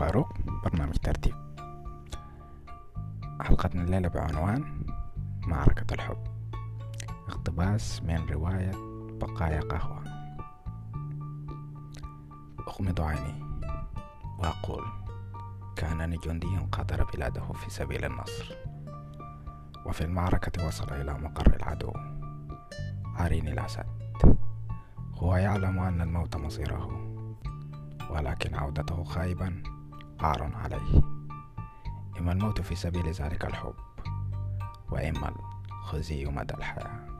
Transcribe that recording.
فاروق برنامج ترتيب. حلقتنا الليلة بعنوان معركة الحب. اقتباس من رواية بقايا قهوة. أغمض عيني وأقول كأنني جندي قاتل بلاده في سبيل النصر. وفي المعركة وصل إلى مقر العدو عرين الأسد. هو يعلم أن الموت مصيره ولكن عودته خائبا عار عليه. إما الموت في سبيل ذلك الحب وإما الخزي مدى الحياة.